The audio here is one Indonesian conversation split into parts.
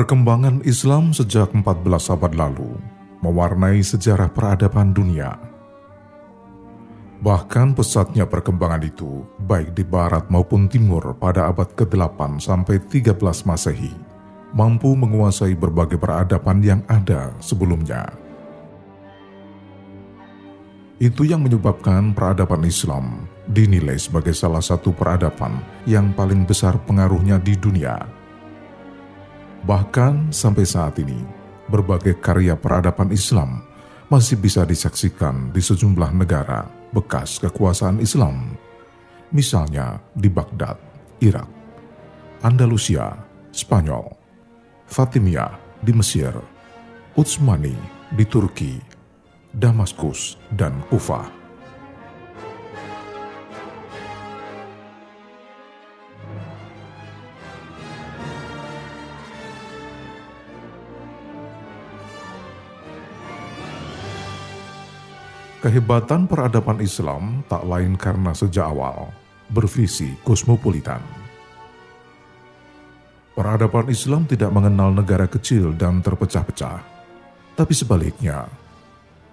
Perkembangan Islam sejak 14 abad lalu mewarnai sejarah peradaban dunia. Bahkan pesatnya perkembangan itu, baik di barat maupun timur pada abad ke-8 sampai 13 Masehi, mampu menguasai berbagai peradaban yang ada sebelumnya. Itu yang menyebabkan peradaban Islam dinilai sebagai salah satu peradaban yang paling besar pengaruhnya di dunia Bahkan sampai saat ini, berbagai karya peradaban Islam masih bisa disaksikan di sejumlah negara bekas kekuasaan Islam. Misalnya di Baghdad, Irak, Andalusia, Spanyol, Fatimiyah di Mesir, Utsmani di Turki, Damaskus, dan Kufah. Kehebatan peradaban Islam tak lain karena sejak awal bervisi kosmopolitan. Peradaban Islam tidak mengenal negara kecil dan terpecah-pecah, tapi sebaliknya,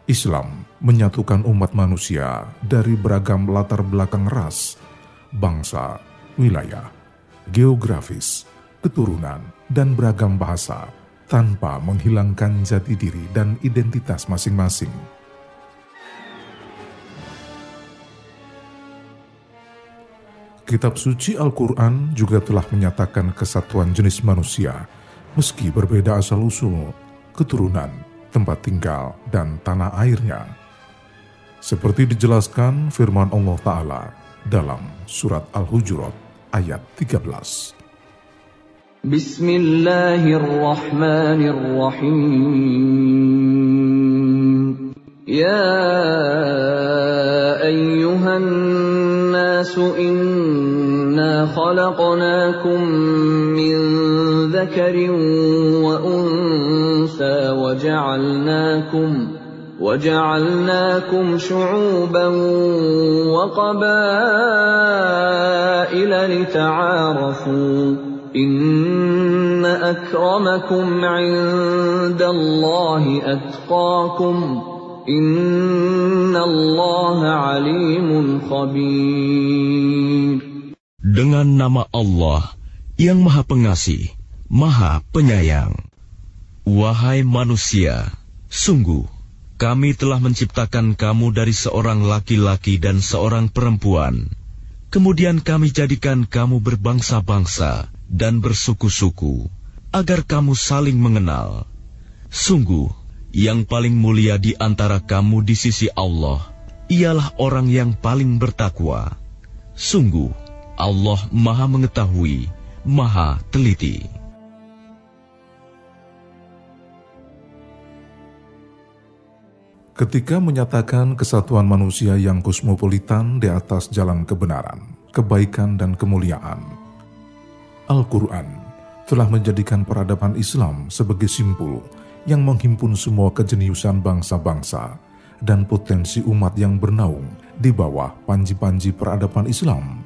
Islam menyatukan umat manusia dari beragam latar belakang ras, bangsa, wilayah, geografis, keturunan, dan beragam bahasa tanpa menghilangkan jati diri dan identitas masing-masing. Kitab suci Al-Quran juga telah menyatakan kesatuan jenis manusia, meski berbeda asal-usul, keturunan, tempat tinggal, dan tanah airnya. Seperti dijelaskan firman Allah Ta'ala dalam surat Al-Hujurat ayat 13. Bismillahirrahmanirrahim. Ya ayyuhan الناس إنا خلقناكم من ذكر وأنثى وجعلناكم وجعلناكم شعوبا وقبائل لتعارفوا إن أكرمكم عند الله أتقاكم Dengan nama Allah yang Maha Pengasih, Maha Penyayang. Wahai manusia, sungguh kami telah menciptakan kamu dari seorang laki-laki dan seorang perempuan. Kemudian kami jadikan kamu berbangsa-bangsa dan bersuku-suku, agar kamu saling mengenal. Sungguh, yang paling mulia di antara kamu di sisi Allah ialah orang yang paling bertakwa. Sungguh, Allah Maha Mengetahui, Maha Teliti. Ketika menyatakan kesatuan manusia yang kosmopolitan di atas jalan kebenaran, kebaikan, dan kemuliaan, Al-Quran telah menjadikan peradaban Islam sebagai simpul yang menghimpun semua kejeniusan bangsa-bangsa dan potensi umat yang bernaung di bawah panji-panji peradaban Islam.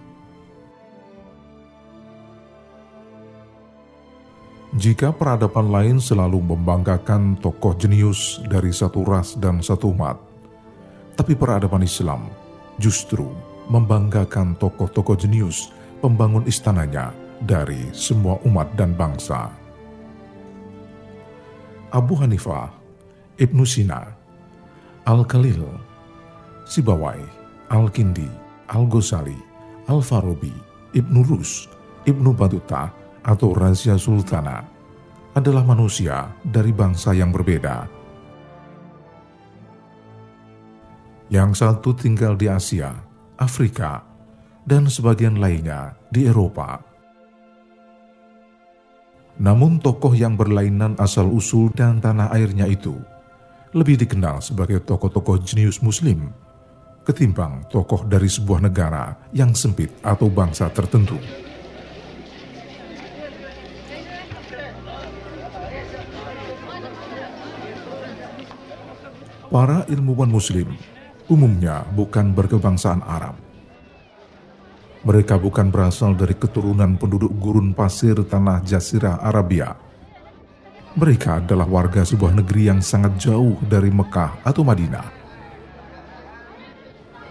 Jika peradaban lain selalu membanggakan tokoh jenius dari satu ras dan satu umat, tapi peradaban Islam justru membanggakan tokoh-tokoh jenius pembangun istananya dari semua umat dan bangsa. Abu Hanifah, Ibnu Sina, Al-Khalil, Sibawai, Al-Kindi, Al-Ghazali, Al-Farabi, Ibnu Rus, Ibnu Batuta, atau Razia Sultana adalah manusia dari bangsa yang berbeda. Yang satu tinggal di Asia, Afrika, dan sebagian lainnya di Eropa namun tokoh yang berlainan asal-usul dan tanah airnya itu lebih dikenal sebagai tokoh-tokoh jenius muslim ketimbang tokoh dari sebuah negara yang sempit atau bangsa tertentu. Para ilmuwan muslim umumnya bukan berkebangsaan Arab, mereka bukan berasal dari keturunan penduduk gurun pasir tanah Jazirah Arabia, Mereka adalah warga sebuah negeri yang sangat jauh dari Mekah atau Madinah.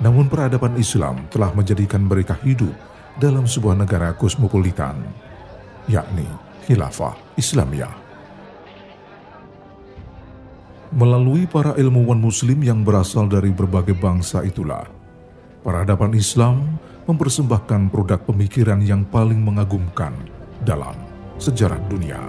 Namun peradaban Islam telah menjadikan mereka hidup dalam sebuah negara kosmopolitan, yakni Khilafah Islamiyah. Melalui para ilmuwan muslim yang berasal dari berbagai bangsa itulah, peradaban Islam mempersembahkan produk pemikiran yang paling mengagumkan dalam sejarah dunia.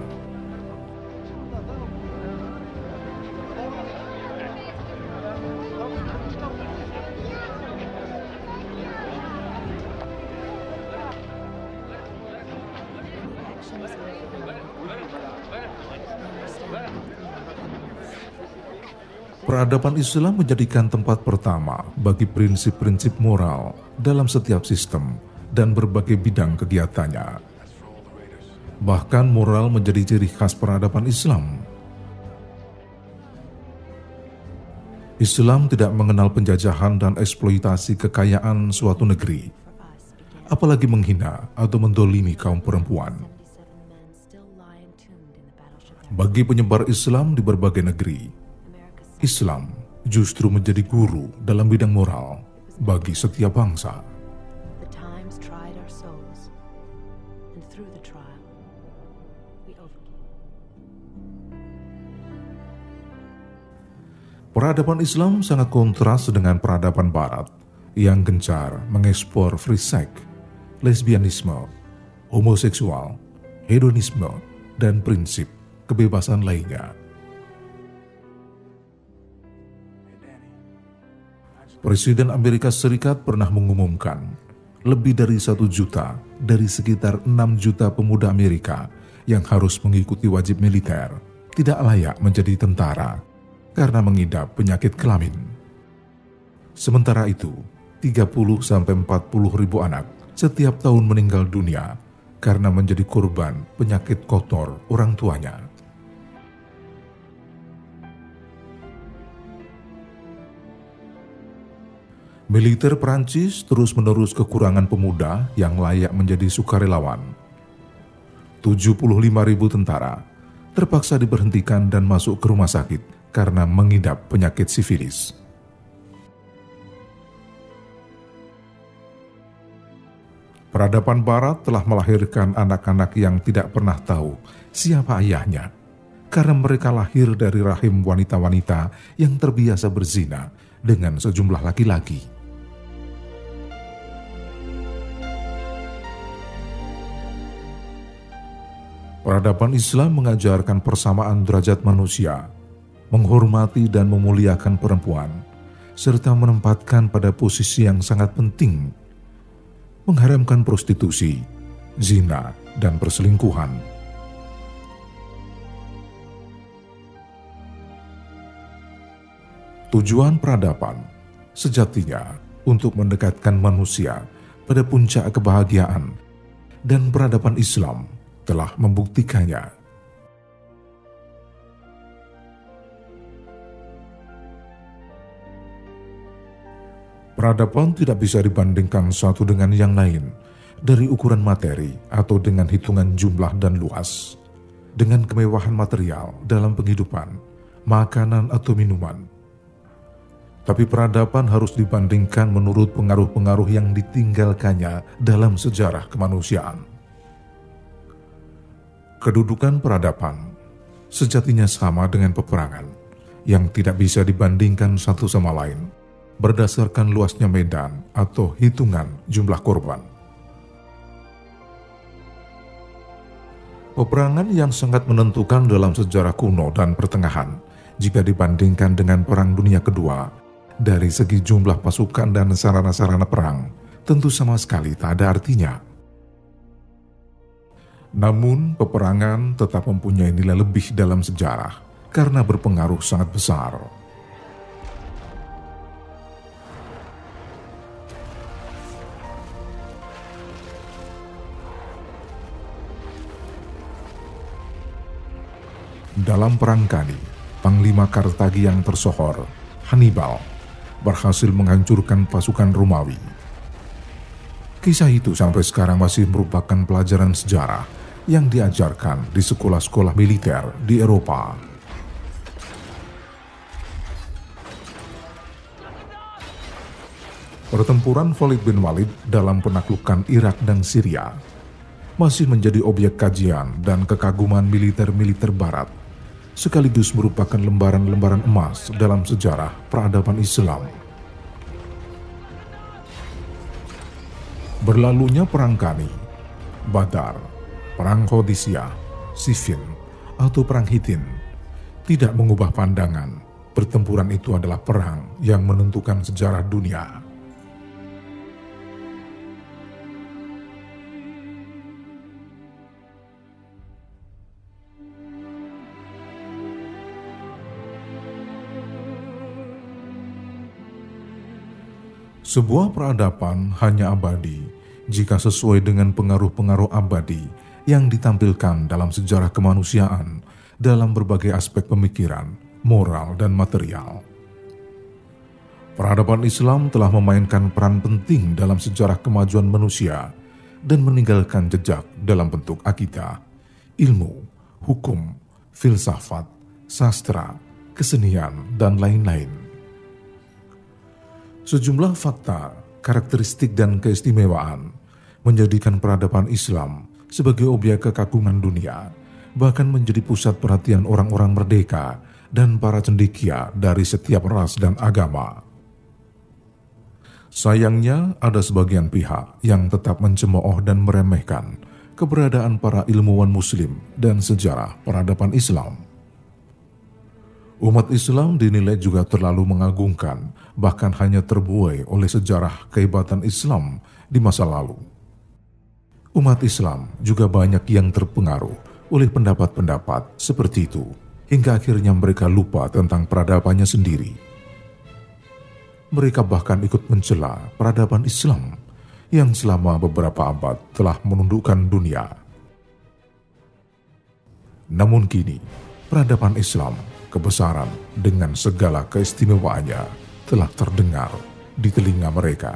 Peradaban Islam menjadikan tempat pertama bagi prinsip-prinsip moral dalam setiap sistem dan berbagai bidang kegiatannya. Bahkan moral menjadi ciri khas peradaban Islam. Islam tidak mengenal penjajahan dan eksploitasi kekayaan suatu negeri, apalagi menghina atau mendolimi kaum perempuan. Bagi penyebar Islam di berbagai negeri, Islam justru menjadi guru dalam bidang moral bagi setiap bangsa. Peradaban Islam sangat kontras dengan peradaban Barat yang gencar mengekspor free sex, lesbianisme, homoseksual, hedonisme, dan prinsip kebebasan lainnya. Presiden Amerika Serikat pernah mengumumkan lebih dari satu juta dari sekitar 6 juta pemuda Amerika yang harus mengikuti wajib militer tidak layak menjadi tentara karena mengidap penyakit kelamin. Sementara itu, 30 sampai 40 ribu anak setiap tahun meninggal dunia karena menjadi korban penyakit kotor orang tuanya. Militer Prancis terus-menerus kekurangan pemuda yang layak menjadi sukarelawan. 75 ribu tentara terpaksa diberhentikan dan masuk ke rumah sakit karena mengidap penyakit sifilis. Peradaban Barat telah melahirkan anak-anak yang tidak pernah tahu siapa ayahnya, karena mereka lahir dari rahim wanita-wanita yang terbiasa berzina dengan sejumlah laki-laki. Peradaban Islam mengajarkan persamaan derajat manusia, menghormati dan memuliakan perempuan, serta menempatkan pada posisi yang sangat penting, mengharamkan prostitusi, zina, dan perselingkuhan. Tujuan peradaban sejatinya untuk mendekatkan manusia pada puncak kebahagiaan dan peradaban Islam telah membuktikannya. Peradaban tidak bisa dibandingkan satu dengan yang lain dari ukuran materi atau dengan hitungan jumlah dan luas, dengan kemewahan material dalam penghidupan, makanan atau minuman. Tapi peradaban harus dibandingkan menurut pengaruh-pengaruh yang ditinggalkannya dalam sejarah kemanusiaan. Kedudukan peradaban sejatinya sama dengan peperangan yang tidak bisa dibandingkan satu sama lain berdasarkan luasnya medan atau hitungan jumlah korban. Peperangan yang sangat menentukan dalam sejarah kuno dan pertengahan jika dibandingkan dengan Perang Dunia Kedua dari segi jumlah pasukan dan sarana-sarana perang tentu sama sekali tak ada artinya. Namun, peperangan tetap mempunyai nilai lebih dalam sejarah karena berpengaruh sangat besar. Dalam perang kali, Panglima Kartagi yang tersohor, Hannibal, berhasil menghancurkan pasukan Romawi. Kisah itu sampai sekarang masih merupakan pelajaran sejarah yang diajarkan di sekolah-sekolah militer di Eropa. Pertempuran Khalid bin Walid dalam penaklukan Irak dan Syria masih menjadi objek kajian dan kekaguman militer-militer barat, sekaligus merupakan lembaran-lembaran emas dalam sejarah peradaban Islam. Berlalunya Perang Kani, Badar, Perang Qadisiyah, Siffin, atau Perang Hitin tidak mengubah pandangan pertempuran itu adalah perang yang menentukan sejarah dunia. Sebuah peradaban hanya abadi jika sesuai dengan pengaruh-pengaruh abadi yang ditampilkan dalam sejarah kemanusiaan dalam berbagai aspek pemikiran, moral, dan material. Peradaban Islam telah memainkan peran penting dalam sejarah kemajuan manusia dan meninggalkan jejak dalam bentuk akidah, ilmu, hukum, filsafat, sastra, kesenian, dan lain-lain. Sejumlah fakta, karakteristik, dan keistimewaan menjadikan peradaban Islam sebagai objek kekagungan dunia, bahkan menjadi pusat perhatian orang-orang merdeka dan para cendekia dari setiap ras dan agama. Sayangnya, ada sebagian pihak yang tetap mencemooh dan meremehkan keberadaan para ilmuwan Muslim dan sejarah peradaban Islam. Umat Islam dinilai juga terlalu mengagungkan, bahkan hanya terbuai oleh sejarah kehebatan Islam di masa lalu. Umat Islam juga banyak yang terpengaruh oleh pendapat-pendapat seperti itu, hingga akhirnya mereka lupa tentang peradabannya sendiri. Mereka bahkan ikut mencela peradaban Islam yang selama beberapa abad telah menundukkan dunia. Namun kini, peradaban Islam kebesaran dengan segala keistimewaannya telah terdengar di telinga mereka.